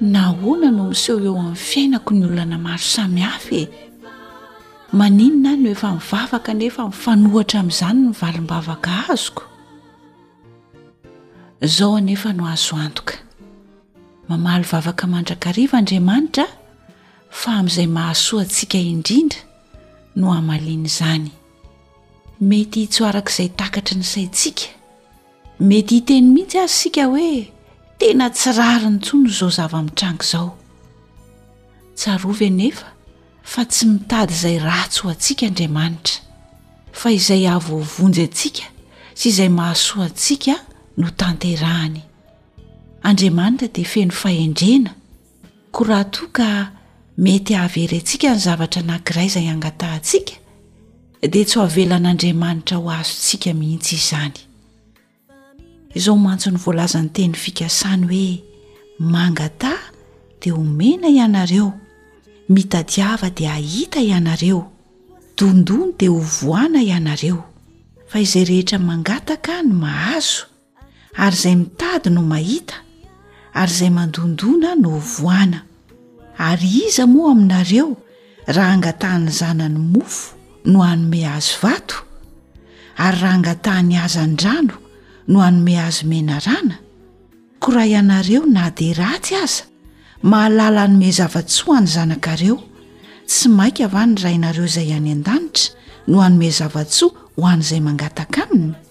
Nahoana no miseho eo amin'ny fiainako ny olana maro samihafa e? Maninona aho no efa mivavaka nefa mifanohitra amin'izany ny valim-bavaka azoko? Izao anefa no azo antoka, mamaly vavaka mandrakariva Andriamanitra fa amin'izay mahasoa antsika indrindra no hamaliany izany. Mety hitsoarak'izay takatry ny saintsika. Mety hiteny mihitsy ary isika hoe tena tsy rariny intsony izao zava-mitranga izao. Tsarovy anefa fa tsy mitady izay ratsy ho antsika Andriamanitra, fa izay hahavoavonjy antsika sy izay mahasoa antsika no tanterahiny. Andriamanitra dia feno fahendrena Koa raha toa ka mety hahaverentsika ny zavatra anankiray izay angatahantsika, dia tsy ho avelan'Andriamanitra ho azontsika mihitsy izany. Izao mantsy no voalazan'ny teny fikasany hoe, Mangataha dia homena ianareo, mitadiava dia hahita ianareo, dondony dia hovohana ianareo. Fa izay rehetra mangataka no mahazo. ary izay mitady no mahita ary izay mandondona no voana ary iza moa aminareo raha angatahany zanany mofo no anome azy vato ary raha angatahany azan-drano no anome azy menarana ko raha ianareo na dia ratsy aza mahalala anome zava-tsoa any zanakareo tsy maika va ny rainareo izay any an-danitra no anome zava-tsoa ho an'izay mangataka aminy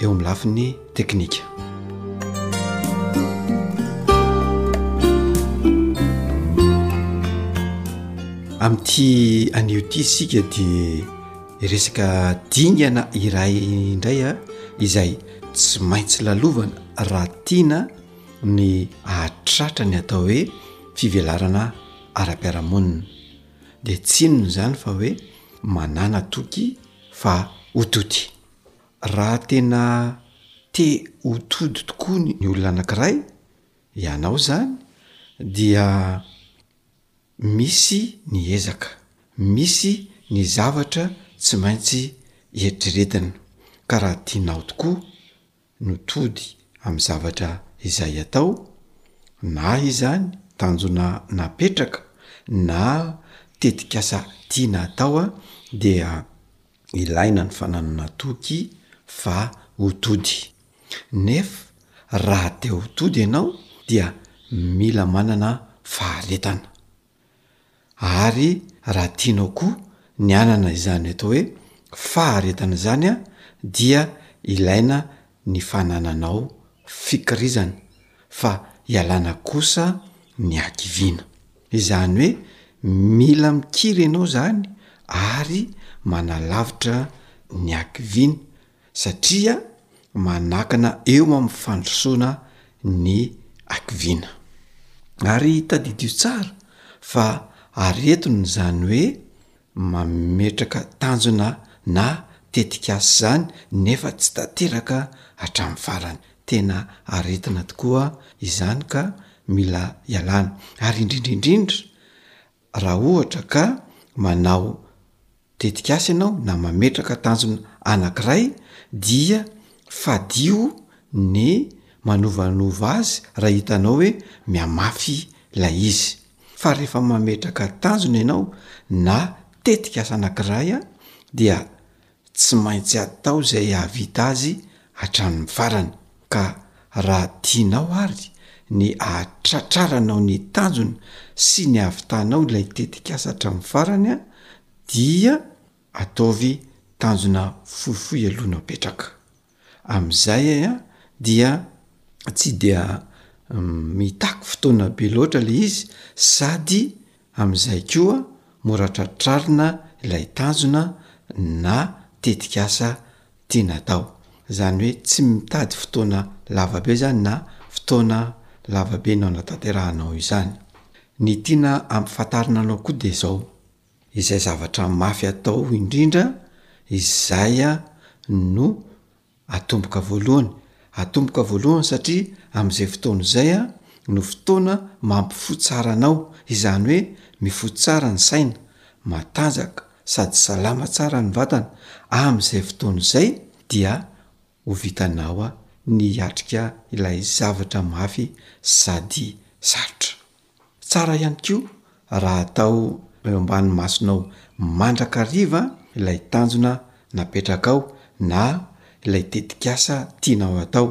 eo amin'ny lafiny teknika. Amin'ity anio ity isika dia resaka dingana iray indray a izay tsy maintsy lalovana raha tiana ny ahatratra ny atao hoe fivelarana ara-piarahamonina dia tsinona izany fa hoe manana toky fa ho toty. Raha tena te ho tody tokoa ny olona anankiray, ianao izany, dia misy ny ezaka, misy ny zavatra tsy maintsy eritreretina. Ka raha tianao tokoa no tody amin'ny zavatra izay atao, na izany tanjona napetraka na tetikasa tiana atao dia. ilaina ny fananana toky fa ho tody. Nef raha te ho tody ianao dia mila manana faharetana. Ary raha tianao koa ny hanana izany atao hoe faharetana izany dia ilaina ny fanananao fikirizana fa ialana kosa ny hakiviana. Izany hoe mila mikiry ianao izany ary manalavitra ny hakiviana satria manakana eo amin'ny fandrosoana ny hakiviana. Ary tadidio tsara fa aretina izany hoe mametraka tanjona na tetikasa izany nefa tsy tanteraka hatramin'ny farany. Tena aretina tokoa izany ka mila ialana. Ary indrindra indrindra raha ohatra ka manao tetikasa ianao na mametraka tanjona anankiray dia fadio ny manovanova azy raha hitanao hoe mihamafy ilay izy. fa rehefa mametraka tanjona ianao na tetikasa anankiray dia tsy maintsy atao izay hahavita azy hatramin'ny farany ka raha tianao ary ny ahatratraranao ny tanjona sy ny ahavitanao ilay tetikasa hatramin'ny farany dia ataovy tanjona fohifohy aloha no apetraka. Amin'izay a dia tsy dia mitaky fotoana be loatra ilay izy sady amin'izay koa mora tratrarina ilay tanjona na tetikasa tiana atao. Izany hoe tsy mitady fotoana lava be zany na fotoana lava be no anatanterahanao izany. Ny tiana ampifantarina anao koa de zao. Izay zavatra mafy atao indrindra izay no atomboka voalohany. Atomboka voalohany satria amin'izay fotoana izay no fotoana mampifoha tsara anao, izany hoe mifoha tsara ny saina, matanjaka sady salama tsara ny vatana, amin'izay fotoana izay dia ho vitanao ny hiatrika ilay zavatra mafy sady sarotra. Tsara ihany koa raha atao eo ambany masonao mandrakariva ilay tanjona napetrakao na ilay tetikasa tianao atao,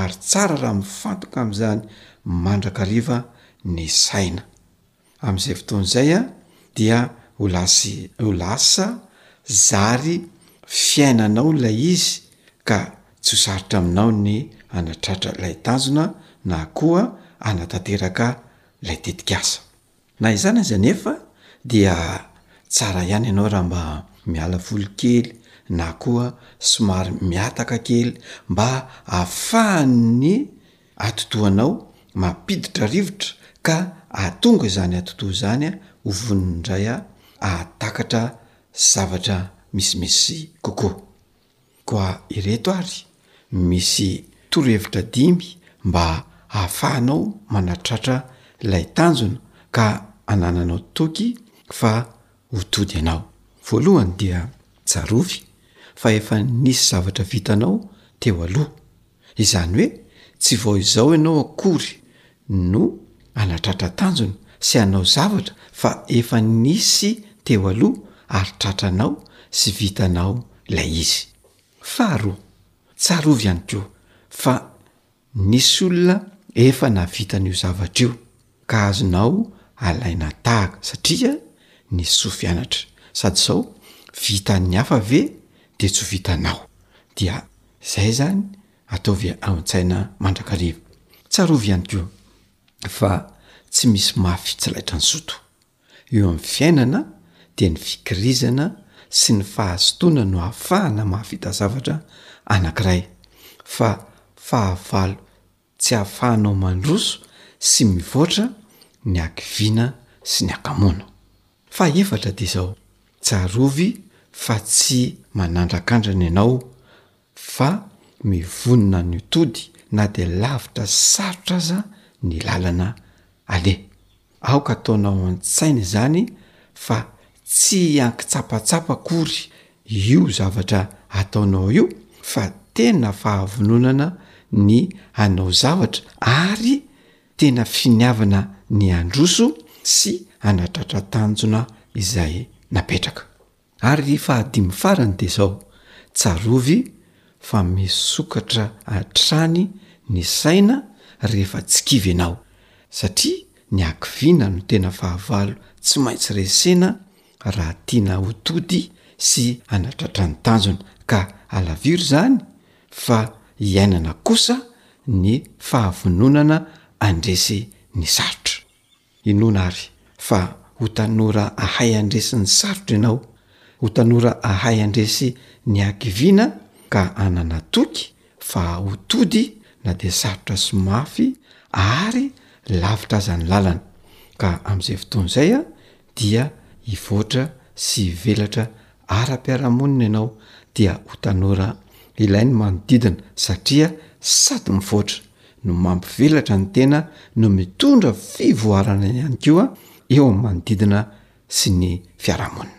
ary tsara raha mifantoka amin'izany mandrakariva ny saina. Amin'izay fotoana izay dia ho lasy ho lasa zary fiainanao ilay izy ka tsy ho sarotra aminao ny hanatratra ilay tanjona na koa hanatanteraka ilay tetikasa. Na izany aza anefa dia tsara ihany ianao raha mba miala voly kely na koa somary mihataka kely mba ahafahan'ny atidohanao mampiditra rivotra ka ahatonga izany atidoha izany ho vonona indray ahatakatra zavatra misimisy kokoa. Koa ireto ary misy torohevitra dimy mba hahafahanao manatratra ilay tanjona ka anananao toky fa ho tody ianao. Voalohany dia tsarovy fa efa nisy zavatra vitanao teo aloha. Izany hoe tsy vao izao ianao akory no hanatratra tanjona sy hanao zavatra fa efa nisy teo aloha ary tratranao sy vitanao ilay izy. Faharoa, tsarovy ihany koa fa nisy olona efa nahavita an'io zavatra io ka azonao alaina tahaka satria nisy soa fianatra sady sao vitan'ny hafa ve de tsy ho vitanao dia zay zany ataovy an-tsaina mandrakariva. Tsarovy ihany koa fa tsy misy mafy tsy laitran'i zoto. Eo amin'ny fiainana dia ny fikirizana sy ny fahazotoana no ahafahana mahavita zavatra anankiray fa fahavalo Tsy ahafahanao mandroso sy mivoatra ny hakiviana sy ny hakamoana. Fahefatra dia izao, tsarovy fa tsy manandrakandrana ianao fa mivonona ny ho tody na dia lavitra sy sarotra aza ny lalana aleha. Aoka ataonao an-tsaina izany fa tsy an-kitsapatsapa akory io zavatra ataonao io fa tena fahavononana ny hanao zavatra ary tena finiavana ny handroso sy hanatratra tanjona izay napetraka. Ary ry fahadimy farany dia izao, tsarovy fa misokatra hatrany ny saina rehefa tsy kivy ianao, satria ny hakiviana no tena fahavalo tsy maintsy resena raha tiana ho tody sy hanatratra ny tanjona, ka alaviro izany fa iainana kosa ny fahavononana handresy ny sarotra. Inoana àry fa ho tanora hahay handresy ny sarotra ianao, ho tanora hahay handresy ny hakiviana ka hanana toky fa ho tody na dia sarotra sy mafy ary lavitra aza ny lalana, ka amin'izay fotoana izay dia hivoatra sy hivelatra ara-piarahamonina ianao dia ho tanora ilain'ny manodidina satria sady mivoatra no mampivelatra ny tena no mitondra fivoarana ihany koa eo amin'ny manodidina sy ny fiarahamonina.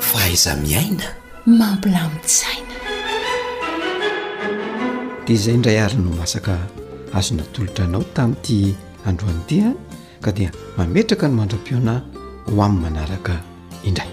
Fahaiza-miaina. mampilamin-tsaina. Dia izay indray ary no masaka azo natolotra anao tamin'ity androany ity a ka dia mametraka ny mandra-piona ho amin'ny manaraka indray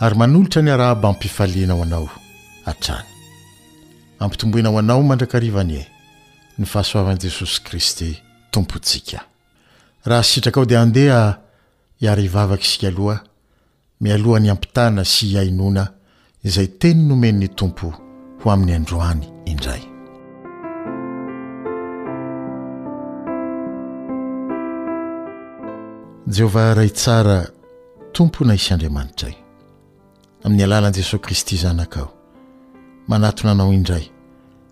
Ary manolotra ny arahabam-pifaliana ho anao hatrany. Ampitomboina ho anao mandrakariva anie ny fahasoavan'i Jesosy Kristy Tompontsika. Raha sitrakao dia andeha hiara hivavaka isika aloha mialoha ny hampitana sy hihainoana izay teny nomen'ny Tompo ho amin'ny androany indray. Jehovah Ray tsara Tomponay sy Andriamanitray, amin'ny alalan'i Jesoa Kristy Zanakao, manatona Anao indray,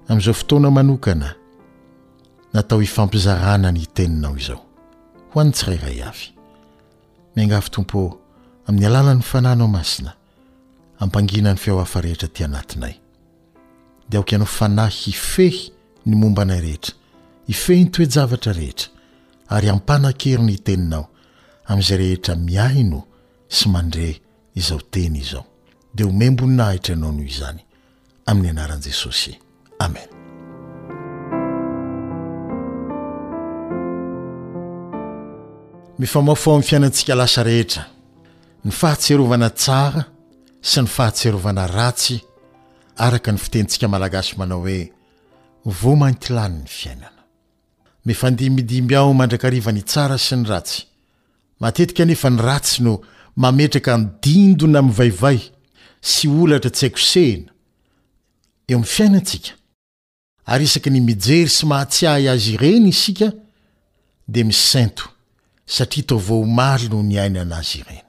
amin'izao fotoana manokana natao hifampizarana ny Teninao izao, ho an'ny tsirairay avy. Miangavy Tompo ô, amin'ny alalan'ny Fananao Masina, hampangina ny feo hafa rehetra aty anatinay. dia aoka ianao fanahy hifehy ny momba anay rehetra, hifehy ny toe-javatra rehetra, ary hampanan-kery ny Teninao amin'izay rehetra mihaino sy mandre izao teny izao. Dia homem-boninahitra ianao noho izany, amin'ny anaran'i Jesosy. Amen. Mifamaofao amin'ny fiainantsika lasa rehetra ny fahatsiarovana tsara sy ny fahatsiarovana ratsy araka ny fitenintsika malagasy manao hoe voa mainty lany ny fiainana. Mifandimidimby ao mandrakariva ny tsara sy ny ratsy. Matetika anefa ny ratsy no mametraka ny dindona mivaivay sy olatra tsy haiko sehina eo amin'ny fiainantsika. ary isaky ny mijery sy mahatsiahy azy ireny isika dia misento satria toa vao omaly no niainana azy ireny.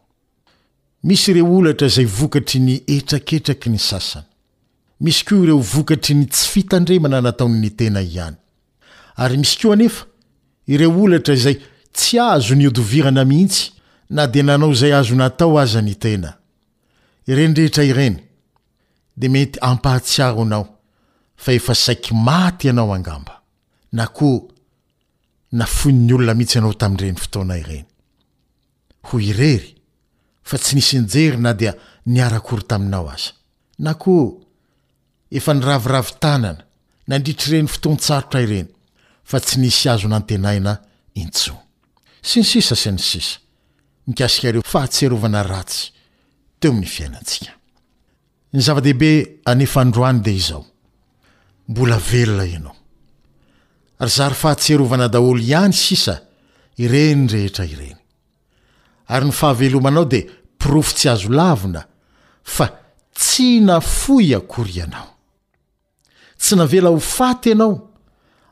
Misy ireo olatra izay vokatry ny hetraketraky ny sasany. Misy koa ireo vokatry ny tsy fitandremana nataon'ny tena ihany. Ary misy koa anefa ireo olatra izay tsy azo niodivirana mihitsy na dia nanao izay azo natao aza ny tena. Ireny rehetra ireny dia mety hampahatsiaro anao fa efa saiky maty ianao angamba, na koa nafoin'ny olona mihitsy ianao tamin'ireny fotoana ireny. Hoy irery fa tsy nisy nijery na dia niara-akory taminao aza. Na koa efa niraviravy tanana nandritra ireny fotoan-tsarotra ireny fa tsy nisy azo nantenaina intsony. Sy ny sisa sy ny sisa. mikasika ireo fahatsiarovana ratsy teo amin'ny fiainantsika. Ny zava-dehibe anefa androany dia izao, mbola velona ianao. Ary zary fahatsiarovana daholo ihany sisa ireny rehetra ireny. Ary ny fahavelomanao dia porofo tsy azo lavina fa tsy nafoy akory ianao. Tsy navela ho faty ianao,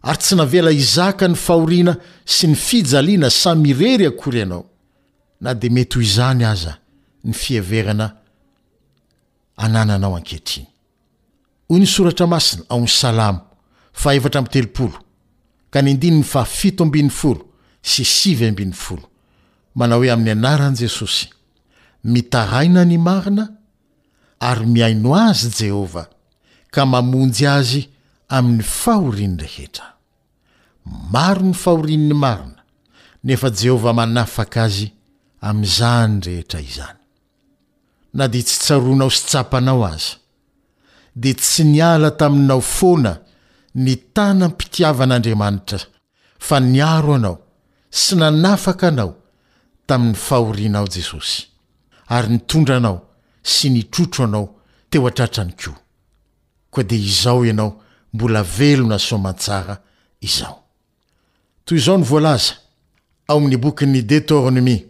ary tsy navela hizaka ny fahoriana sy ny fijaliana samy irery akory ianao, na dia mety ho izany aza ny fiheverana anananao ankehitriny. Hoy ny Soratra Masina ao amin'ny Salamo fahefatra amby telopolo ka ny andininy fahafito ambin'ny folo sy sivy ambin'ny folo, manao hoe amin'ny anaran'i Jesosy, Mitaraina ny marina ary mihaino azy Jehovah ka mamonjy azy amin'ny fahoriany rehetra. Maro ny fahoriany ny marina, nefa Jehovah manafaka azy amin'izany rehetra izany. Na dia tsy tsaroanao sy tsapanao aza, dia tsy niala taminao foana ny tanam-pitiavan'Andriamanitra fa niaro anao sy nanafaka anao tamin'ny fahorianao Jesosy, ary nitondra anao sy nitrotro anao teo an-tratrany koa. Koa dia izao ianao mbola velona soamantsara izao. Toy izao no voalaza ao amin'ny bokin'ny Detoronimia,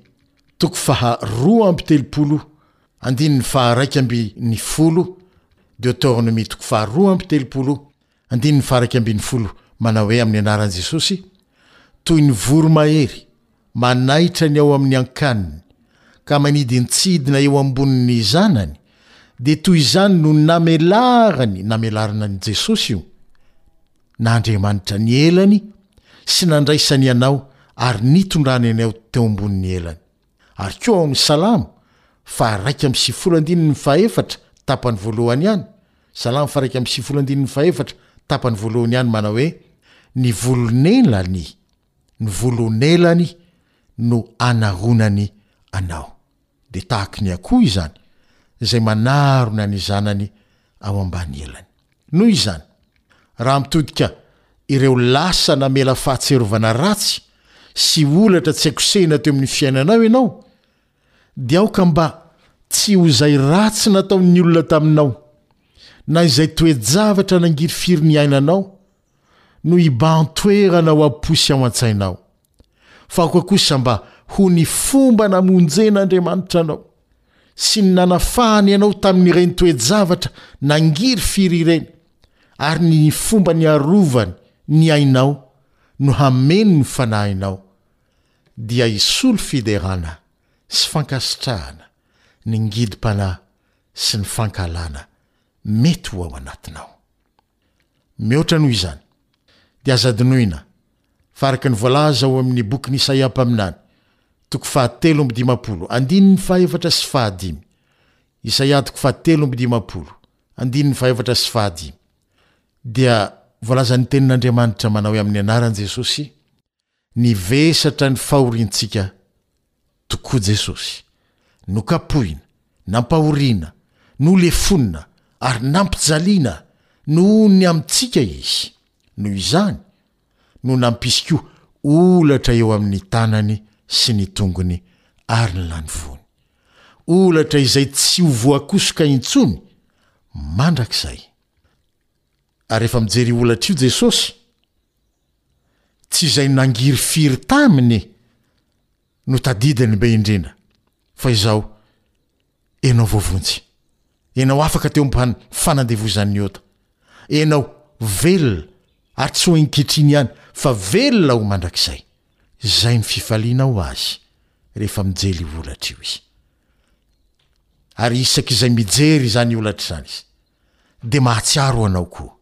toko faha roa amby telopolo, andininy faha raika ambin'ny folo, Deoteronomia toko faha roa amby telopolo, Andininy faha iraika ambin'ny folo manao hoe amin'ny anaran'i Jesosy, toy ny voromahery manaitra ny ao amin'ny ankaniny ka manidintsidina eo ambonin'ny zanany, dia toy izany no namelarany, namelarana an'i Jesosy io, na Andriamanitra ny elany sy nandraisany anao ary nitondrany anao teo ambonin'ny elany. Ary koa ao amin'ny Salamo faha raika amby sivifolo andininy faha efatra tapany voalohany ihany, Salamo faha raika amby sivifolo andininy faha efatra tapany voalohany ihany manao hoe, Ny volon'elany, ny volon'elany no anarònany Anao. Dia tahaky ny akoho izany izay manarona ny zanany ao ambany elany. Noho izany, raha mitodika ireo lasa namela fahatsiarovana ratsy sy holatra tsy akosehina teo amin'ny fiainanao ianao, dia aoka mba tsy ho izay ratsy nataon'ny olona taminao, na izay toe-javatra nangirifiry niainanao, no hibahan-toerana ao am-po sy ao an-tsainao. fa aoka kosa mba ho ny fomba namonjen'Andriamanitra anao sy ny nanafahany anao tamin'ireny toe-javatra nangirifiry ireny ary ny fomba niarovany ny ainao no hameno ny fanahinao dia hisolo fiderana sy fankasitrahana ny ngidim-panahy sy ny fankahalana mety ho ao anatinao. Mihoatra noho izany, dia aza adinoina fa araka ny voalaza ao amin' ny Bokin' Isaia mpaminany, toko fahatelo amby dimampolo, andininy fahefatra sy fahadimy, Isaia toko fahatelo amby dimampolo, andininy fahefatra sy fahadimy, dia voalazan' ny Tenin' Andriamanitra manao hoe amin' ny anaran' Jesosy, Nivesatra ny fahoriantsika tokoa Jesosy. Nokapohina, nampahoriana, nolefonina, ary nampijaliana noho ny amintsika Izy. Noho izany no nampisy koa olatra eo amin'ny tanany sy ny tongony ary ny lanivony. Olatra izay tsy ho voakosoka intsony mandrakizay. Ary rehefa mijery io holatra io Jesosy, tsy izay nangirifiry taminy no tadidiny be indrindra, fa izao, Ianao voavonjy. Ianao afaka teo am-pan fanandevozan'ny ota. Ianao velona, ary tsy ho ankehitriny ihany, fa velona ho mandrakizay. Izay ny fifaliana ho azy, rehefa mijely io holatra io izy. Ary isak'izay mijery izany holatra izany izy, dia mahatsiaro anao koa.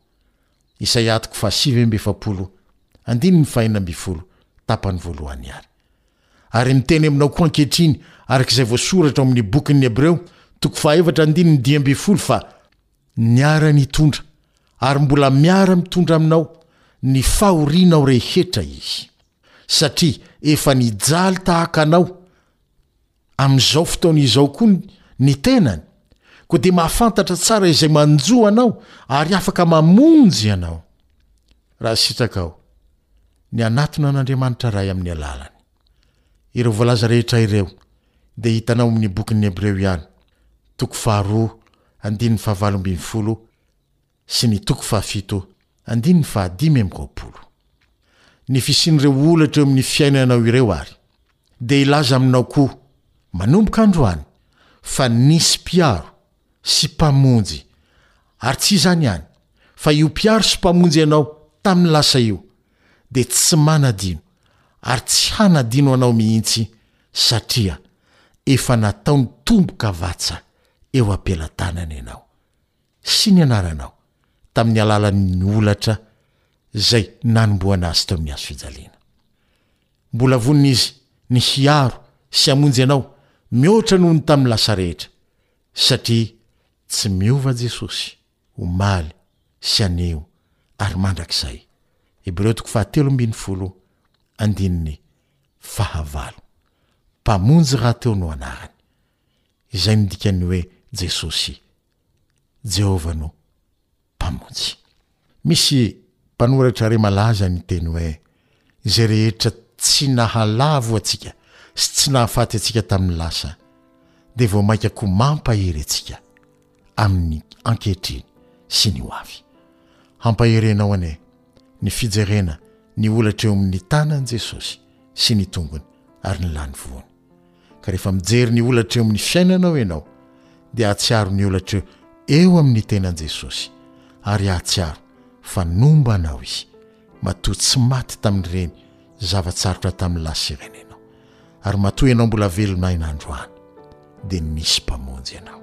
Isaia toko fahasivy amby efapolo, andininy fahenina ambin'ny folo, tapany voalohany àry. Ary miteny aminao koa ankehitriny, araka izay voasoratra ao amin'ny Bokin'ny Hebreo, toko fahaefatra andininy dimy ambin'ny folo, fa Niara-nitondra, ary mbola miara-mitondra aminao, ny fahorianao rehetra Izy. Satria efa nijaly tahaka anao, Amin'izao fotoana izao koa ny tenany, koa dia mahafantatra tsara izay manjo anao ary afaka mamonjy anao, raha sitrakao ny hanatona an'Andriamanitra Ray amin'ny alalany. Ireo voalaza rehetra ireo dia hitanao amin'ny bokin'ny Hebreo ihany, toko faharoa, andininy fahavalo ambin'ny folo, sy ny toko fahafito andininy fahadimy amby roapolo. Ny fisian'ireo holatra eo amin'ny fiainanao ireo àry dia hilaza aminao koa, manomboka androany, fa nisy mpiaro sy mpamonjy, ary tsy izany ihany, fa io mpiaro sy mpamonjy anao tamin'ny lasa io dia tsy manadino ary tsy hanadino anao mihitsy, satria efa nataony tombo-kavatsa eo am-pelatanany ianao. sy ny anaranao tamin'ny alalan'ny holatra izay nanomboana azy teo amin'ny hazo fijaliana. Mbola vonona izy ny hiaro sy hamonjy anao mihoatra noho ny tamin'ny lasa rehetra, satria tsy miova Jesosy, omaly sy anio ary mandrakizay. Hebreo toko fahatelo ambin'ny folo, andininy fahavalo. Mpamonjy rahateo no anarany. Izay no dikan'ny hoe Jesosy Jehovah no Mpamonjy. Misy mpanoratra re malaza niteny hoe, Izay rehetra tsy nahalavo antsika sy tsy nahafaty antsika tamin'ny lasa, dia vao mainka koa mampahery antsika amin'ny ankehitriny sy ny hoavy. Hampaherenao anie ny fijerena ny holatra eo amin'ny tanan'i Jesosy sy ny tongony ary ny lany voany. Ka rehefa mijery ny olatra eo amin'ny fiainanao ianao dia ahatsiaro ny olatra eo amin'ny tenan'i Jesosy ary ahatsiaro fa nomba anao izy matoa tsy maty tamin'ireny zava-tsarotra tamin'ny lasa ireny ianao ary matoa ianao mbola velon'aina androany dia misy mpamonjy ianao.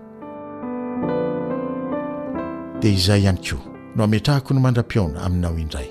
Dia izay ihany koa no ametrahako ny mandra-pihaona aminao indray.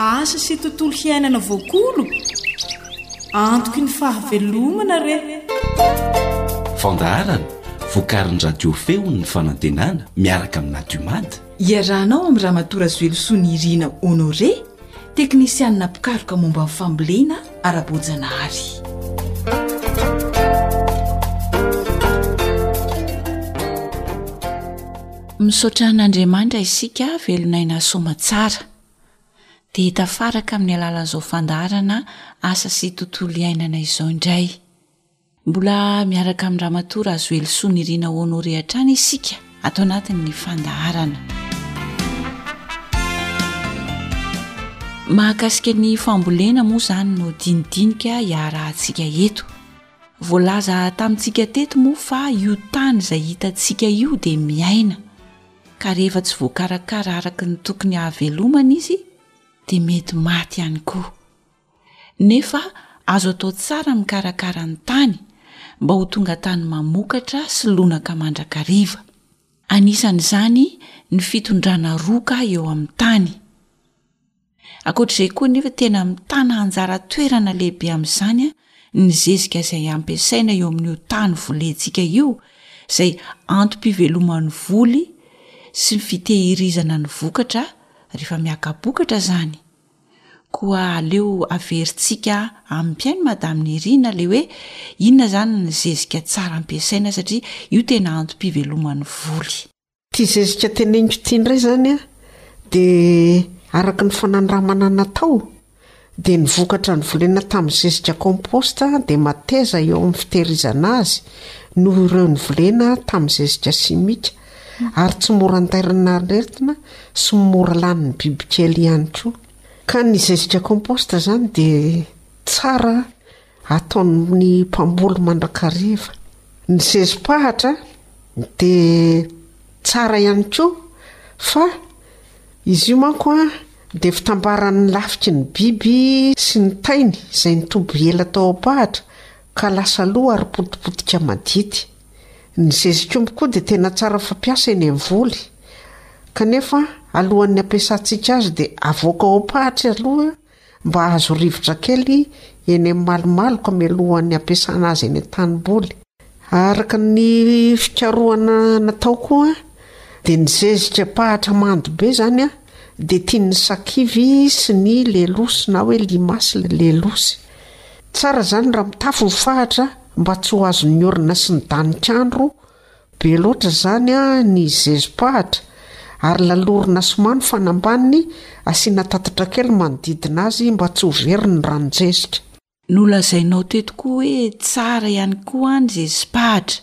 asa sy tontolo hiainana voakolo antoky ny fahavelomana re fandaharana vokarin'ny radio feon'ny fanantenana miaraka amin'ny natiomady Iarahanao amin'i Ramatoa Razoelosoa Nirina Honoré, teknisianina mpikaroka momba ny fambolena ara-boajanahary. Misaotra an'Andriamanitra isika velon'aina soamatsara, dia tafaraka amin'ny alalan'izao fandaharana asa sy tontolo iainana izao indray. Mbola miaraka amin'ny Ramatoa Razoelisoa Nirina Honoré hatrany isika ato anatin'ny fandaharana. Mahakasika ny fambolena moa izany no dinidinika iarahantsika eto. Voalaza tamintsika teto moa fa io tany izay hitantsika io dia miaina, ka rehefa tsy voakarakara araka ny tokony hahavelomana izy dia mety maty ihany koa. Nefa azo atao tsara ny mikarakara ny tany mba ho tonga tany mamokatra sy lonaka mandrakariva. Anisan'izany ny fitondrana roka eo amin'ny tany. Ankoatra izay koa anefa tena mitana anjara toerana lehibe amin'izany ny zezika izay ampiasaina eo amin'io tany volentsika io izay antom-piveloman'ny voly sy ny fitehirizana ny vokatra rehefa miaka-bokatra izany. Koa aleo averintsika amim-pihaino Madame Nirina le hoe inona izany ny zezika tsara ampiasaina satria io tena antom-piveloman'ny voly. Ity zezika teneniko ity indray izany dia araka ny fanandramana natao dia ny vokatra novolena tamin'ny zezika compost dia mateza eo amin'ny fitehirizana azy noho ireo novolena tamin'ny zezika simika. ary tsy mora antairin'ny aretina sy mora lanin'ny bibikely ihany koa. Ka ny zezika compost izany dia tsara ataon'ny mpamboly mandrakariva. Ny zezi-pahatra dia tsara ihany koa fa izy io manko dia fitambaran'ny lafiky ny biby sy ny tainy izay nitoby ela tao am-pahatra ka lasa lo ary potipotika madity. Ny zezikombo koa dia tena tsara fampiasa eny amin'ny voly, kanefa alohan'ny hampiasantsika azy dia avoaka ao am-pahatry aloha mba hahazo rivotra kely eny amin'ny malomaloka mialohan'ny hampiasana azy eny an-tanimboly. Araka ny fikarohana natao koa dia ny zezika am-pahatra mando be izany dia tian'ny sakivy sy ny lelosy na hoe limace lelosy. Tsara zany raha mitafy ny fahatra mba tsy ho azon'ny orana sy ny danik'andro be loatra zany ny zezi-pahatra ary lalorina somano fanambaniny asiana tatitra kely manodidina azy mba tsy ho very ny ranon-jezika. Nolazainao teto koa hoe tsara ihany koa ny zezi-pahatra.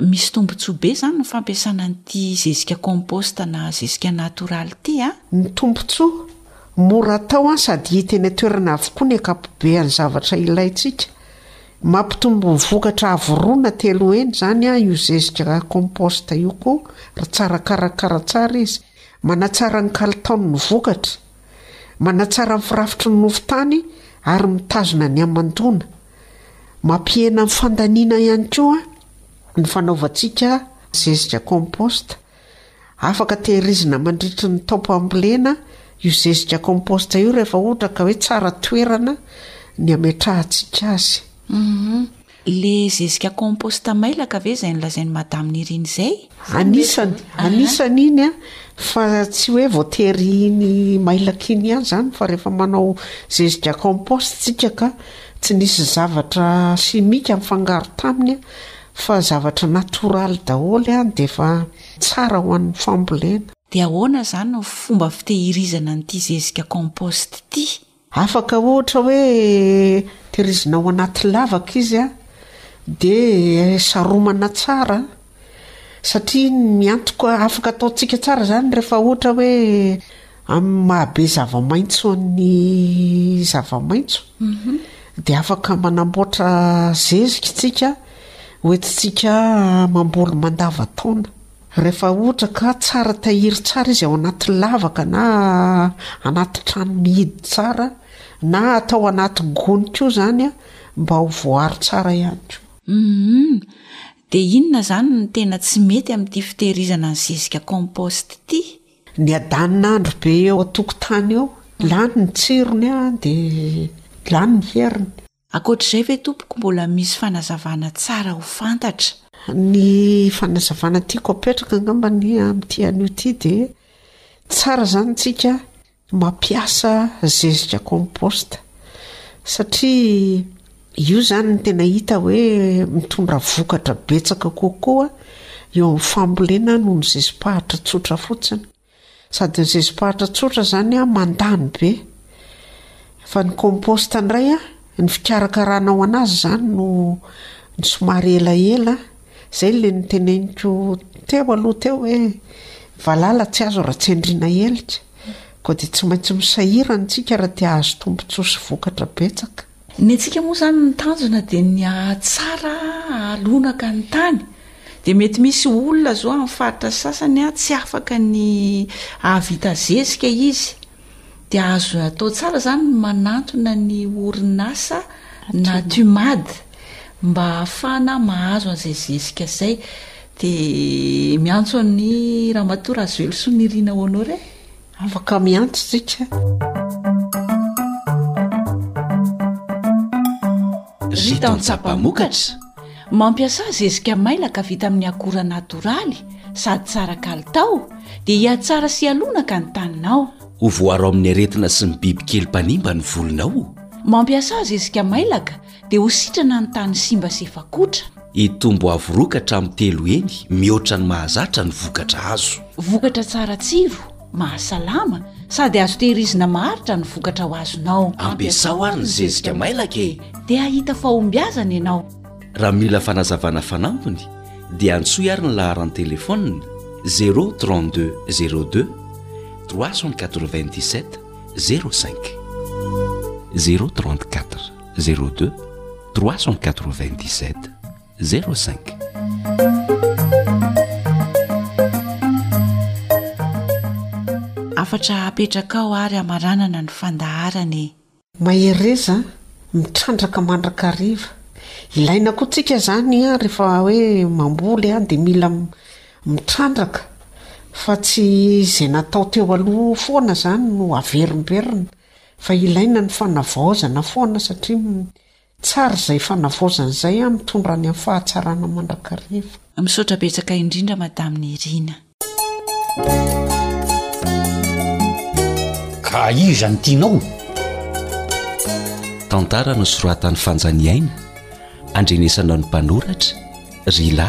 Misy tombontsoa be izany ny fampiasana an'ity zezika compost na zezika natoraly ity a! Ny tombontsoa? Mora atao an sady hita eny an-toerana avokoa ny ankapobean'ny zavatra ilaintsika. Mampitombo ny vokatra avo roa na telo heny izany an io zezika compost io koa ry tsara karakara tsara izy. Manatsara ny kalitaon'ny vokatra. Manatsara ny firafitry ny nofon-tany ary mitazona ny hamandoana. Mampihena ny fandaniana ihany koa ny fanaovantsika zezika compost. Afaka tehirizina mandritry ny taom-pambolena io zezika compost io rehefa ohatra ka hoe tsara toerana ny ametrahantsika azy. Ilay zezika compost mailaka ve izay nolazain'i Madame Nirina izay? Anisany, anisany iny an, fa tsy hoe voatery iny mailaka iny ihany izany fa rehefa manao zezika compost isika ka tsy nisy zavatra simika nifangaro taminy an, fa zavatra natoraly daholo an dia efa tsara ho an'ny fambolena. Dia ahoana izany ny fomba fitehirizana an'ity zezika compost ity? Afaka ohatra hoe tehirizina ao anaty lavaka izy dia saromana tsara satria ny miantoka afaka ataontsika tsara izany rehefa ohatra hoe amin'ny mahabe zava-maitso ny zava-maitso mhm. dia afaka manamboatra zezika isika hoentintsika mamboly mandava-taona. Rehefa ohatra ka tsara tahiry tsara izy ao anaty lavaka na anaty trano mihidy tsara na atao anaty gony koa izany mba ho voaaro tsara ihany koa. Humm. Dia inona izany no tena tsy mety amin'ity fitehirizana ny zezika compost ity? Ny adanina andro be eo an-tokotany eo, lany ny tsirony dia lany ny heriny. Ankoatra izay ve tompoko mbola misy fanazavana tsara ho fantatra? Ny fanazavana tiako apetraka angamba anie amin'ity anio ity dia tsara izany tsika mampiasa zezika compost satria io izany no tena hita hoe mitondra vokatra betsaka kokoa eo amin'ny fambolena noho ny zezim-pahatra tsotra fotsiny. Sady ny zezim-pahatra tsotra zany an mandany be. Fa ny compost indray an, ny fikarakaranao anazy zany no no somary elaela an. Zay le niteneniko teo aloha teo hoe valala tsy azo raha tsy andriana helika. Koa dia tsy maintsy misahirana isika raha te hahazo tombontsoa sy vokatra betsaka. Ny antsika moa izany ny tanjona dia ny hahatsara, hahalonaka ny tany. Dia mety misy olona izao amin'ny faritra sasany tsy afaka ny hahavita zezika izy. Dia azo atao tsara izany ny manantona ny orinasa Natumad mba hahafahana mahazo an'izay zezika izay. Dia miantso an'i Ramatoa Rajoelison Irina Honoré. Afaka miantso isika. Ritan Tsapamokatra, Mampiasà zezika mailaka vita amin'ny akora natoraly sady tsara kalitao dia hihatsara sy hialonaka ny taninao. Ho voaro amin'ny aretina sy ny bibikely mpanimba ny volonao. Mampiasà zezika mailaka Dia ho sitrana ny tany simba sy efa kotra. Hitombo avo roa ka hatramin'ny telo heny mihoatra ny mahazatra ny vokatra azo. Vokatra tsara tsiro, mahasalama, sady azo tehirizina maharitra ny vokatra ho azonao. Ampiasao ary ny zezika mailaka e! Dia hahita fahombiazana ianao. Raha mila fanazavana fanampiny dia antsoy ary ny laharan'ny telefaonina, zéro trente deux zéro deux trois cent quatre-vingt-dix-sept zéro cinq. Zéro trente quatre. 02 397 05 afatra hapetraka ao ary amaranana ny fandaharana e mahereza mitrandraka mandrakariva ilaina koa tsika zany a rehefa hoe mamboly a dia mila mitrandraka fa tsy izay natao teo aloha foana zany no averimberina fa ilaina ny fanavaozana foana satria tsara izay fanavaozana izay an mitondra any amin'ny fahatsarana mandrakariva. Misaotra betsaka indrindra Madame Nirina. Ka iza no tianao? Tantara nosoratan'i Fanja Niaina, andrenesana ny mpanoratra, Rila.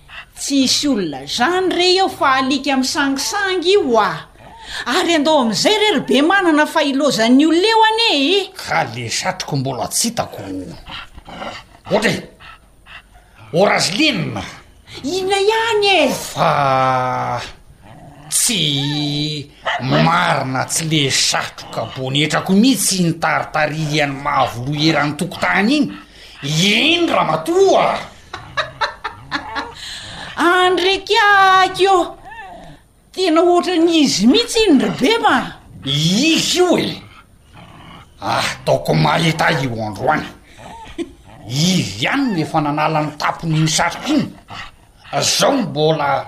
Tsy hisy olona zany re eo fa alika misangisangy io ah! Ary andao amin'izay re ry be manana fa ilaozan'ny olona eo anie e! Ka le satriko mbola tsy hitako. Ohatra e! Orazeline! Inona ihany e! Fa tsy marina tsy le satroka bonetrako mihitsy iny taritarian'i Mavoloha eran'ny tokotany iny. Eny ramatoa! andrika aky ô tena ohatra ny izy mihitsy iny ry beba izy io e ah taoko mahita ahy io androany izy ihany no efa nanala ny tapony iny satriko iny zao mbola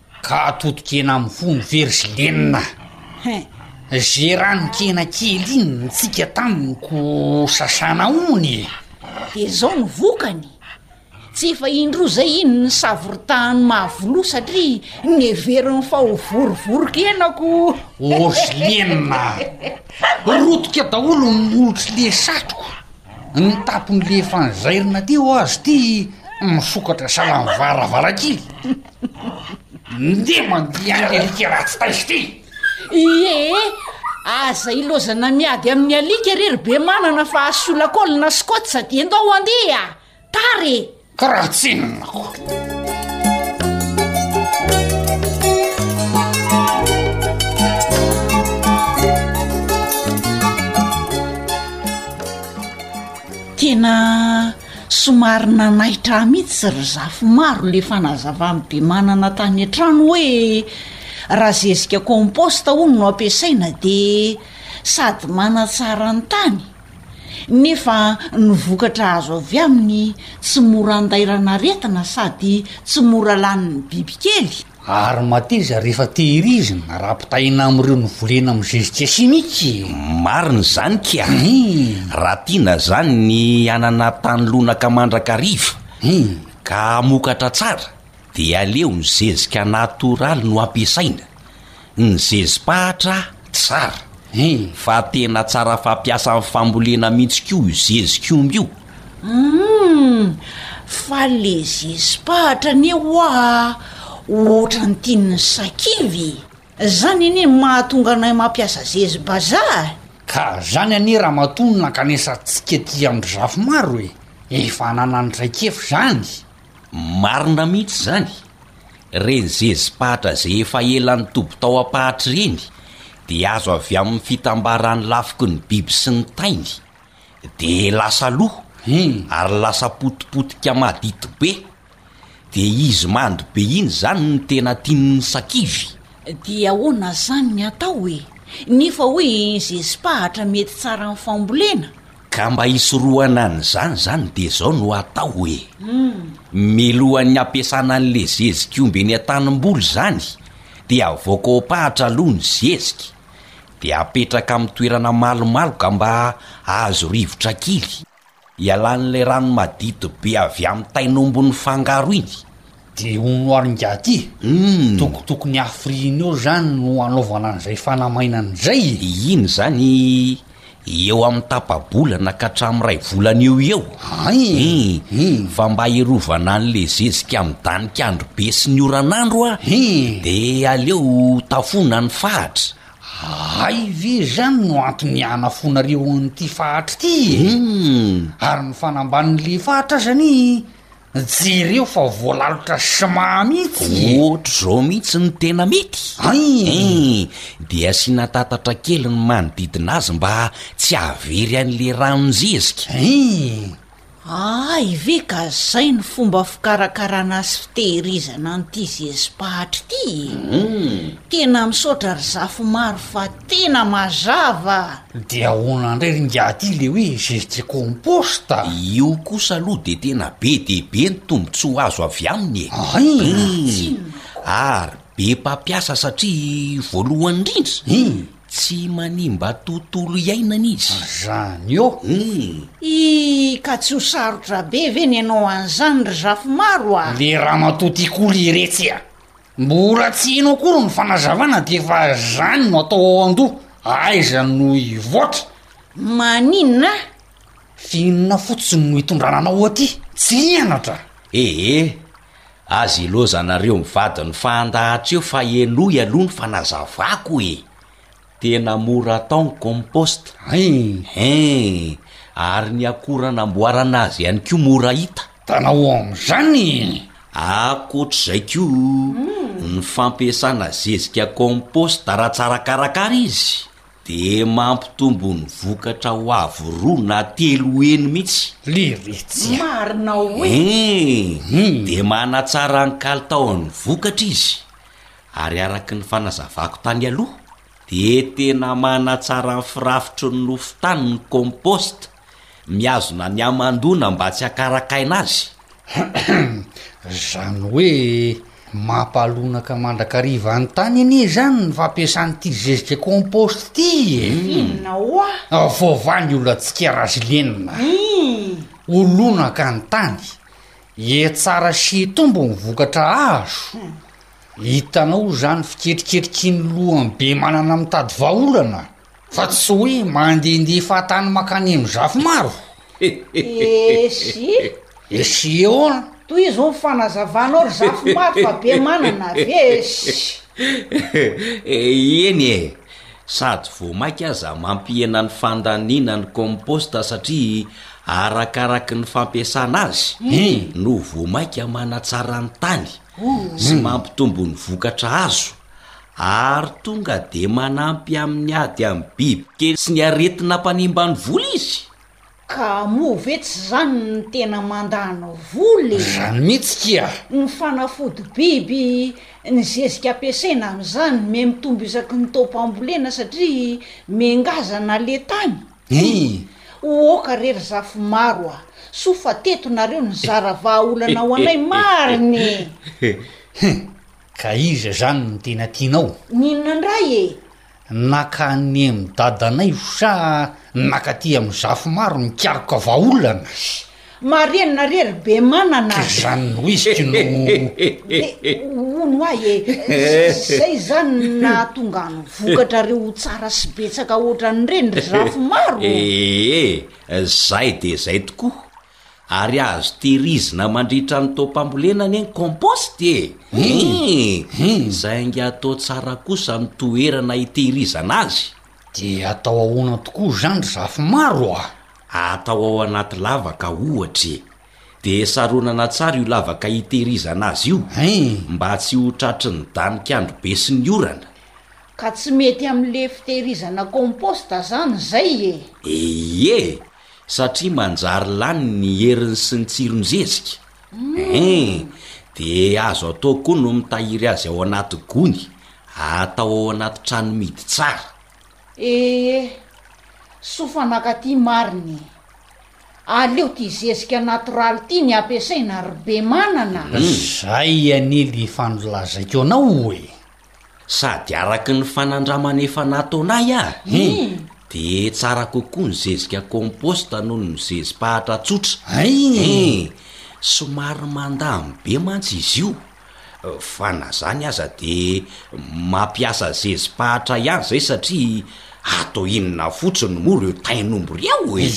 Ka atodin-kena amin'ny fony very sy lenina. Hein, ze ranon-kena kely iny nitsiaka taminy ko sasana ony e! Dia zao no vokany, tsy efa indroa zay iny nisavoritahany mahavolò satria neveriny fa ho vorivorin-kena ko! Orsy lenina a! Rotika daholo ny molotry le satroko, ny tapony le efa nizairina teo aza ity misokatra salan'ny varavarankely. Ndeha mandeha any iry ity ratsy taiza ity! Ie e! Aza ilaozana miady amin'ny alika re ry be manana fa asola col na scotch dia ndao handeha a! Tara e! Ka raha tsinona koa! Tena. Somary nanaitra ahy mihitsy ry Zafimaro le fanazavan'i Bemanana tany an-trano hoe raha zezika compost hono no ampiasaina dia sady manatsara ny tany nefa ny vokatra azo avy aminy tsy mora andairan'aretina sady tsy mora lanin'ny bibikely. Ary mateza rehefa tehirizina raha ampitahaina amin'ireo novolena amin'ny zezika simika e! Marina izany kia! Raha tiana izany ny hanana tany lonaka mandrakariva ka hamokatra tsara dia aleo ny zezika natoraly no ampiasaina. Ny zezi-pahatra tsara. Fa tena tsara fampiasa amin'ny fambolena mihitsy koa io zezi-komby io. Humm! Fa le zezi-pahatra anie ho'a ohatran'ny tian'ny sakivy e! Zany anie no mahatonga anay mampiasa zezi-bazaha e! Ka zany anie ramatoa no nankanesantsika aty amin'ny Rafimaro e! Efa ananan'ny traik'efy zany! Marina mihitsy zany, reny zezi-pahatra ze efa ela nitoby tao ampahatra ireny de azo avy aminy fitambarany lafiky ny biby sy ny tainy de lasa lo ary lasa potipotika madity be de izy mando be iny zany no tena tiany ny sakivy. Dia ahoana zany ny atao e? Nefa hoy i zezi-pahatra mety tsara amin'ny fambolena Ka mba hisorohana an'izany izany dia izao no atao e, milohan'ny hampiasana an'ilay zezik'omby eny an-tanimboly izany dia avoaka ao am-pahatra aloha ny zezika dia apetraka amin'ny toerana malomaloka mba hahazo rivotra kely, hialan'ilay rano madity be avy amin'ny tain'omby nifangaro iny, De hono ary ingahy ty, tokotokony hafiriany eo zany no hanaovana an'izay fanamainana izay e! Iny zany eo amin'ny tapa-bolana ka hatramin'ny iray volana eo ho eo e! Fa mba hiarovana an'le zezika amin'ny danik'andro be sy ny oran'andro a! De aleo tafoana ny fahatra! Hay ve zany no antony hanafoanareo an'ity fahatra ity e! Ary ny fanambanin'le fahatra aza anie Jereo fa voalalotra schma mihitsy e! Ohatr'izao mihitsy no tena mety. Hein! Dia asiana tatatra kely ny manodidina azy mba tsy hahavery an'ilay rano zezika. Hein! Hay ve ka izay no fomba fikarakarana sy fitehirizana an'ity zezi-pahatra ity e! Tena misaotra ry Zafimaro fa Tena mazava a! De ahoana ndray ry ingahy ty le hoe gestes composta? Io kosa aloha de tena be dia be ny tombotsoa azo avy aminy e! Hum! Ary be mpampiasa satria voalohany indrindra, tsy manimba tontolo iainana izy. Zany ô! Hum! Hi, ka tsy ho sarotra be ve ny hanao an'izany ry Zafimaro a! Le ramatoa ty koa liretsy a! Mbola tsy heno akory ny fanazavana dia efa zany no atao ao andoha, aiza no hivoatra? Maninona ah? Vinona fotsiny no itondrana anao aty, tsy liana dra! Ee, aza ilaozanareo mivady ny fahan-dahatra eo fa henoy aloha ny fanazavako e! Tena mora atao ny compost. Hein! Hein! Ary ny akora namboarana azy ihany koa mora hita. Tanao amin'izany! Ankoatr'izay koa, ny fampiasana zezika compost raha tsara karakara izy dia mampitombo ny vokatra ho avo roa na telo heny mihitsy. Liritsy! Marina oe! Hein! Dia manatsara ny kalitaon'ny vokatra izy. Ary araka ny fanazavako tany aloha dia tena manatsara ny firafitry ny nofon-tany ny compost, mihazona ny hamandoana mba tsy hakarakaina azy. Izany hoe mampalonaka mandrakariva ny tany anie izany ny fampiasana ity zezika compost ity e! Inona ho'a? Vao va ny olantsika Razilenina? Iiih! Ho lonaka ny tany! Hihatsara sy hitombo ny vokatra azo. Hitanao izany fiketriketriky ny lohan'ny be manana mitady vahaolana fa tsy hoe mandehandeha fahatany mankany amin'ny zafimaro. Esy. Esy eon. Tohizo ny fanazavanao ry Zafimaro fa be manana ve esy. Eny e. Sady vao maika aza mampihena ny fandaniana ny compost satria arakaraky ny fampiasana azy no vao maika manatsara ny tany sy mampitombo ny vokatra azo ary tonga dia manampy amin'ny ady amin'ny bibikely sy ny aretina mpanimba ny voly izy. Ka moa ve tsy zany no tena mandany vola e! Zany mihitsy kia! Ny fanafody biby, ny zezika ampiasaina amin'izany me mitombo isaky ny taom-pambolena satria me ngazana le tany. Hii! Ohoka re ry Zafimaro a! Soa fa teto nareo nizara vahaolana ho anay marina e! Hii! Ka iza zany no tena tianao? N'inona ndray e! Naka an'Iemy dadanay osa nakaty amin'ny zafimaro nikaroka vahaolana sy. Marenina re ry be manana a! Izany noiziko no. Dia hono ahy e! Izay izany no nahatonga ny vokatrareo ho tsara sy betsaka hoatran'ireny ry zafimaro! Ee, izay dia izay tokoa! Ary azo tehirizina mandritra ny taom-pambolena anie ny compost e! Hum! Saingy atao tsara kosa ny toerana hitehirizana azy. De atao ahoana tokoa izany ry Zafimaro a? Atao ao anaty lavaka ohatra e! De saronana tsara io lavaka hitehirizana azy io mba tsy ho tratry ny danik'andro be sy ny orana. Ka tsy mety amin'le fitehirizana compost izany izay e! Ee! satria manjary lany ny heriny sy ny tsirony zezika eeh de azo atao koa no mitahiry azy ao anaty gony atao ao anaty trano midy tsara. Eeh soa fa naka ty marina e! Aleo ty zezika natoraly ty ny ampiasaina ry be manana a! Zay anie le efa nolazaiko anao e! Sady araka ny fanandramana efa nataonay ary dia tsara kokoa ny zezika compost noho ny zezi-pahatra tsotra. Somary mandany be mantsy izy io fa na zany aza dia mampiasa zezi-pahatra ihany zay satria atao inona fotsiny moa reo tain'omby reo e!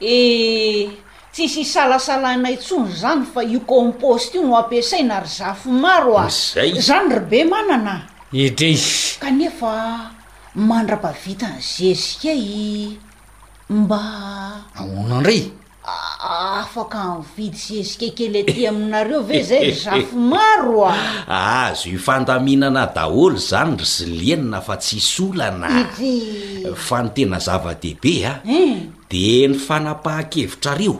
Ee, tsisy isalasalana intsony zany fa io compost io no ampiasaina ry Zafimaro a! Izay. Zany ry Bemanana a! Edrey. Kanefa mandrapavita ny zezika i mba. Ahoana indray? Afaka mividy zezika kely aty aminareo ve zay ry Zafimaro a! Azo ifandaminana daholo zany ry Zilienina fa tsisy olana a! Ity. Fa ny tena zava-dehibe dia ny fanapahan-kevitrareo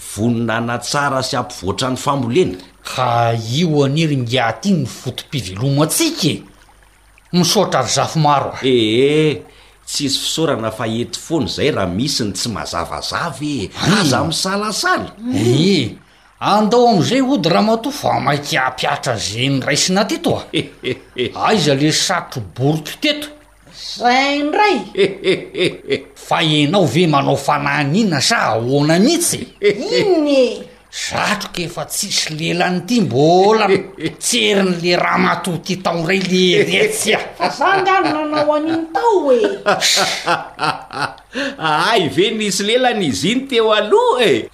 vonona hanatsara sy hampivoatra ny fambolena. Ka io anie ry ngiahy ty no foto-pivelomantsika e! Misaotra ry Zafimaro a! Ee, tsisy fisaorana fa eto foana izay raha misy ny tsy mazavazava e! Aza misalasala! Ee, andao amin'izay hody Ramatoa fa maika hampihatra izay noraisina teto a! Aiza ilay satro-boriko teto? Zay indray! Fa ianao ve manao fanahiniana sa ahoana mihitsy e? Inona e? Zato ka efa tsisy lelany ity mbola mitserin'le ramatoa ty tao indray leretsy a! Fa za nga no nanao an'iny tao e! Ahay ve nisy lelany izy iny teo aloha e?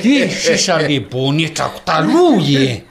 Ty sisa le bonetrako taloha e!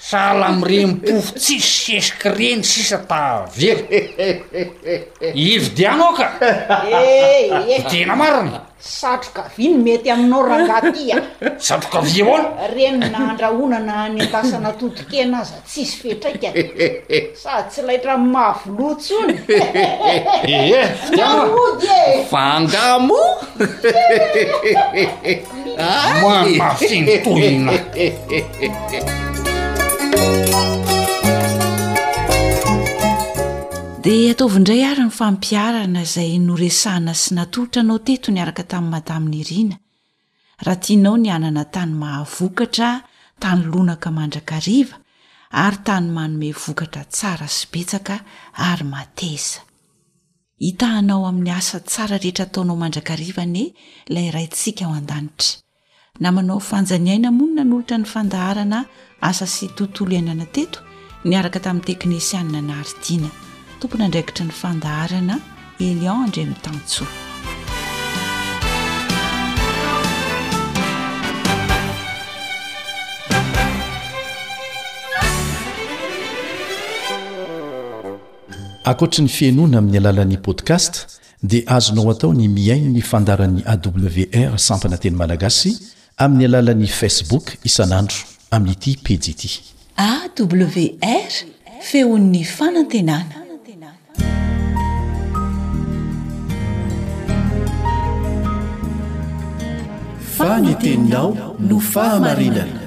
Sahala amin'ireny pofo tsisy sesika ireny sisa tavela. Ividiano aho ka. Eeh. Vidina marina. Satroka vy no mety aminao rangaha ty a. Satroka vy ahoana? Ireny na andrahoana na anendasana totokena aza tsisy fiatraikany. Sady tsy laitra amin'ny maha viloha tsony. Eeh, vidiano a. Fa angaha moa? mamafintohina dia ataovy indray ary ny fampiarana izay noresahana sy natolotra anao teto ny araka tamin'ny madaminy irina raha tianao ny hanana tany mahavokatra tany lonaka mandrakariva ary tany manome vokatra tsara sy betsaka ary mateza Hitahanao amin'ny asa tsara rehetra ataonao mandrakariva anie ilay Raintsika ao an-danitra. Namanao Fanja Ny Aina moa no nanolotra ny fandaharana asa sy tontolo iainana teto niaraka tamin'ny teknisianina Naridiana. Tompon'andraikitry ny fandaharana, Elian Andriamitansoa. Ankoatry ny fihainoana amin'ny alalan'ny podcast dia azonao atao ny mihaino ny fandaharan'ny AWR sampana teny malagasy amin'ny alalan'ny Facebook isan'andro amin'ity pejy ity. AWR, feon'ny fanantenana. Fa ny teninao no fahamarinana.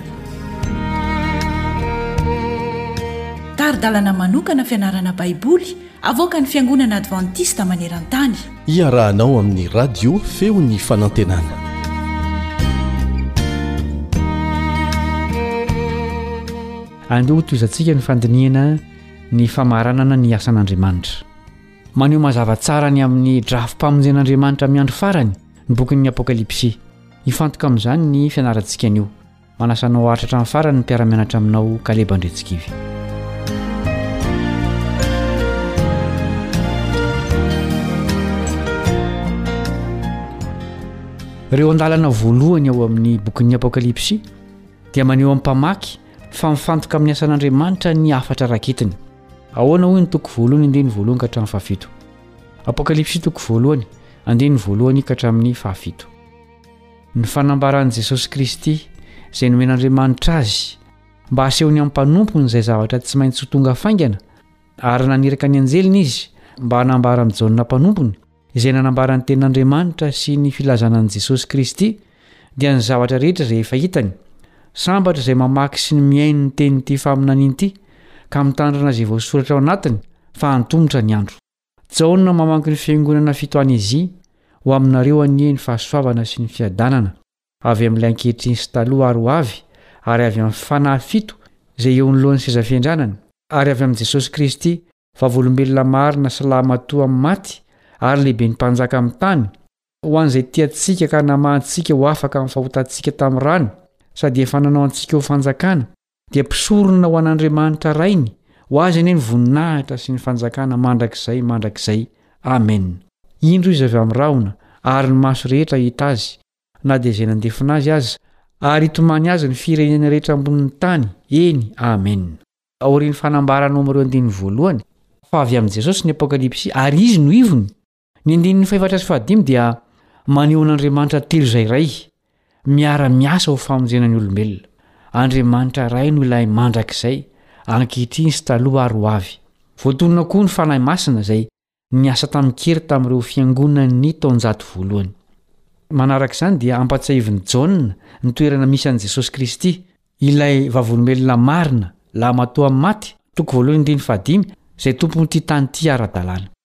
Tari-dalana manokana fianarana Baiboly avoakan'ny Fiangonana Advantista maneran-tany. Iarahanao amin'ny Radio Feon'ny Fanantenana. Andeha ho tohizantsika ny fandinihana ny famaranana ny asan'Andriamanitra. Maneho mazava tsara ny amin'ny drafi-pamonjen'Andriamanitra amin'ny andro farany ny bokin'ny Apokalypsy. Hifantoka amin'izany ny fianarantsika anio. Manasa anao haharitra hatramin'ny farany ny mpiara-mianatra aminao Caleb Andretsikivy. Ireo andalana voalohany ao amin'ny bokin'ny Apokalypsy dia maneho amin'ny mpamaky fa mifantoka amin'ny asan'Andriamanitra ny hafatra raketiny. Ahoana hoy ny toko voalohany andiany voalohany ka hatramin'ny fahafito? Apokalypsy toko voalohany andiany voalohany ka hatramin'ny fahafito. Ny fanambaran'i Jesosy Kristy, izay nomen'Andriamanitra azy mba hasehony amin'ny mpanompony izay zavatra tsy maintsy ho tonga faingana, ary naniraka ny anjeliny izy mba hanambara an'i Jaona mpanompony izay nanambara ny tenin'Andriamanitra sy ny filazana an'i Jesosy Kristy, dia ny zavatra rehetra izay efa hitany. Sambatra izay mamaky sy ny mihaino ny tenin'ity faminaniana ity, ka mitandrina izay voasoratra ao anatiny, fa antomotra ny andro. Jaona mamangy ny fiangonana fito any Azia, Ho aminareo anie ny fahasoavana sy ny fiadanana, avy amin'ilay ankehitriny sy taloha ary ho avy, ary avy amin'ny fanahy fito izay eo anoloan'ny seza fiandranany, ary avy amin'i Jesosy Kristy, Vavolombelona marina sy lahimatoa amin'ny maty ary Lehiben'ny mpanjaka amin'ny tany, ho an'izay tia antsika ka nama antsika ho afaka amin'ny fahotantsika tamin'ny rany, sady efa nanao antsika ho fanjakana, dia mpisorona ho an'Andriamanitra Rainy, ho Azy anie ny voninahitra sy ny fanjakana mandrakizay mandrakizay. Amen. Indro Izy avy amin'ny rahona, ary ny maso rehetra hahita Azy, na dia izay nandefona Azy aza, ary hitomany Azy ny firenena rehetra ambonin'ny tany. Eny. Amen. Aorian'ny fanambarana ao amin'ireo andininy voalohany, fa avy amin'i Jesosy ny Apokalypsy, ary Izy no ivony, Ny andininy fahefatra sy fahadimy dia maneho an'Andriamanitra telo izay iray, miara-miasa ho famonjena ny olombelona. Andriamanitra iray no ilay mandrakizay, ankehitriny sy taloha ary ho avy. Voatonona koa ny Fanahy Masina izay niasa tamin-kery tamin'ireo fiangonan'ny taonjato voalohany. Manaraka izany dia ampatsiahivin'i Jaona ny toerana misy an'i Jesosy Kristy, ilay Vavolombelona marina, lahimatoa amin'ny maty, toko voalohany andininy fahadimy, izay Tompon'ity tany ity ara-dalàna.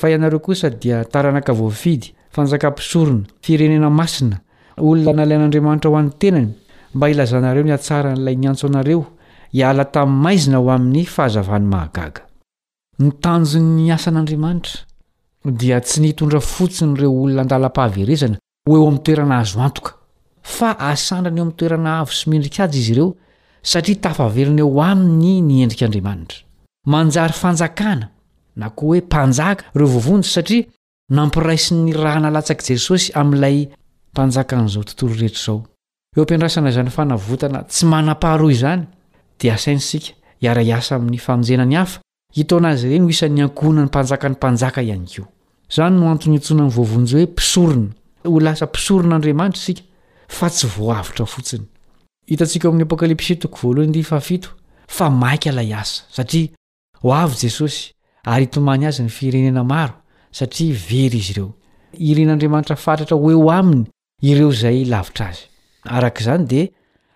Fa ianareo kosa dia taranaka voafidy, fanjaka mpisorona, firenena masina, olona nalain'Andriamanitra ho an'ny tenany, mba hilazanareo ny hatsaran'ilay niantso anareo hiala tamin'ny maizina ho amin'ny fahazavany mahagaga. Ny tanjon'ny asan'Andriamanitra dia tsy ny hitondra fotsiny ireo olona an-dalam-pahaverezana ho eo amin'ny toerana azo antoka, fa asandrany eo amin'ny toerana avo sy mendri-kaja izy ireo, satria tafaverina eo aminy ny endrik'Andriamanitra. Manjary fanjakana, na koa hoe mpanjaka, ireo vovonjy satria nampiraisin'ny ra nalatsak'i Jesosy amin'ilay Mpanjakan'izao tontolo rehetra izao. Eo am-piandrasana izany fanavotana tsy manam-paharoa izany, dia asaina isika hiara-hiasa amin'ny famonjena ny hafa, Hitaona azy ireny ho isan'ny ankohonan'ny mpanjakan'ny mpanjaka ihany koa. Izany no antony iantsoana ny voavonjy hoe mpisorona. Ho lasa mpisoron'Andriamanitra isika, fa tsy voahavotra fotsiny. Hitantsika ao amin'ny Apokalypsy toko voalohany andininy fahafito fa maika ilay asa, satria ho avy Jesosy ary hitomany azy ny firenena maro, satria very izy ireo. Irin'Andriamanitra fatratra ho eo aminy Ireo izay lavitra azy. Araka izany dia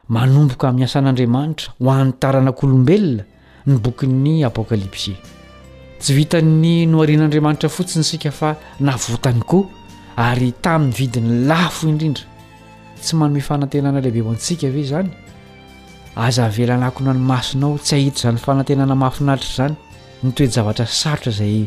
manomboka amin'ny asan'Andriamanitra ho an'ny taranak'olombelona ny bokin'ny Apokalypsy. Tsy vitan'ny noharian'Andriamanitra fotsiny isika fa navotany koa ary tamin'ny vidiny lafo indrindra. Tsy manome fanantenana lehibe ho antsika ve izany? Aza avela hanakona ny masonao tsy hahita izany fanantenana mahafinaritra izany, ny toe-javatra sarotra izay